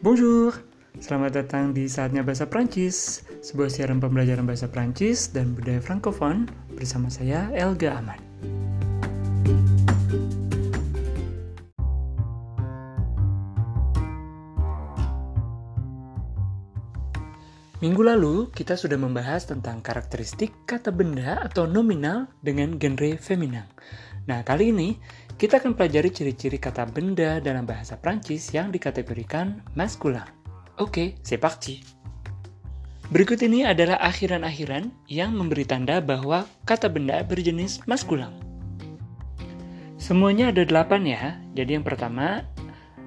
Bonjour, selamat datang di Saatnya Bahasa Prancis, sebuah siaran pembelajaran bahasa Prancis dan budaya Frankofon bersama saya Elga Ahmad. Minggu lalu, kita sudah membahas tentang karakteristik kata benda atau nominal dengan genre feminan. Nah, kali ini kita akan pelajari ciri-ciri kata benda dalam bahasa Prancis yang dikategorikan maskulin. Oke, c'est parti. Berikut ini adalah akhiran-akhiran yang memberi tanda bahwa kata benda berjenis maskulin. Semuanya ada delapan ya. Jadi yang pertama,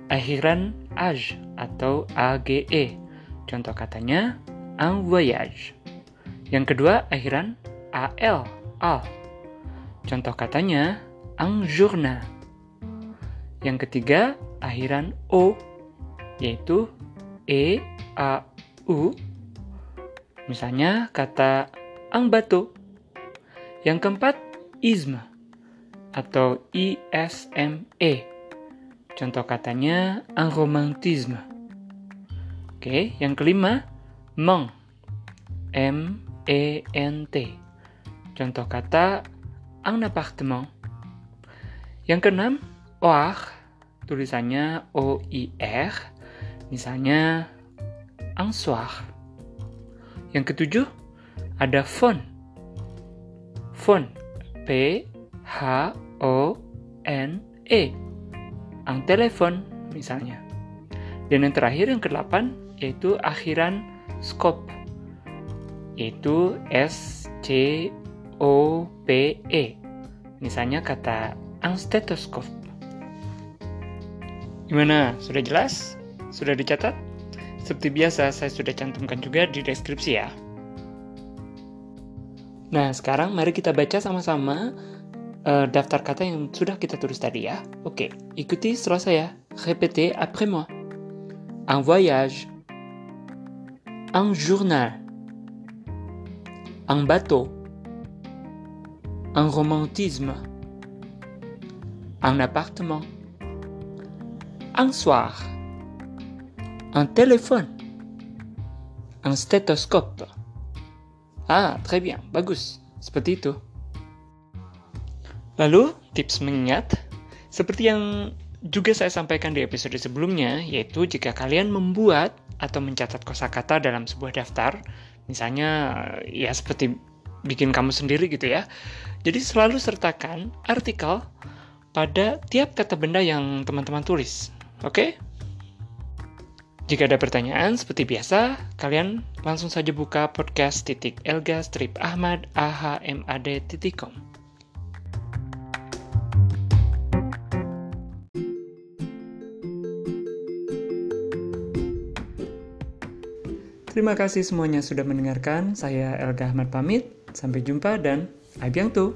akhiran age atau age. Contoh katanya, un voyage. Yang kedua, akhiran al, al. Contoh katanya, un journal. Yang ketiga, akhiran O, yaitu E, A, U. Misalnya kata un bateau. Yang keempat, isme atau ISME. Contoh katanya un romantisme. Oke, yang kelima, meng. M E N T. Contoh kata un appartement. Yang keenam, oir, tulisannya O-I-R, misalnya un soir. Yang ketujuh, ada phone. Phone, P-H-O-N-E. Un telepon, misalnya. Dan yang terakhir, yang kedelapan, yaitu akhiran scope, yaitu S-C-O-P-E. Misalnya kata ang stetoskop. Gimana? Sudah jelas? Sudah dicatat? Seperti biasa, saya sudah cantumkan juga di deskripsi ya. Nah, sekarang mari kita baca sama-sama uh, daftar kata yang sudah kita tulis tadi ya. Oke, ikuti setelah saya. Répétez après moi. Un voyage. Un journal. Un bateau. Un romantisme un appartement, un soir, un téléphone, un stéthoscope. Ah, très bien, bagus. Seperti itu. Lalu, tips mengingat, seperti yang juga saya sampaikan di episode sebelumnya, yaitu jika kalian membuat atau mencatat kosakata dalam sebuah daftar, misalnya ya seperti bikin kamu sendiri gitu ya. Jadi selalu sertakan artikel pada tiap kata benda yang teman-teman tulis. Oke? Jika ada pertanyaan, seperti biasa, kalian langsung saja buka podcast titik elga strip ahmad ahmad titik. Terima kasih semuanya sudah mendengarkan. Saya Elga Ahmad pamit. Sampai jumpa dan abiang tuh.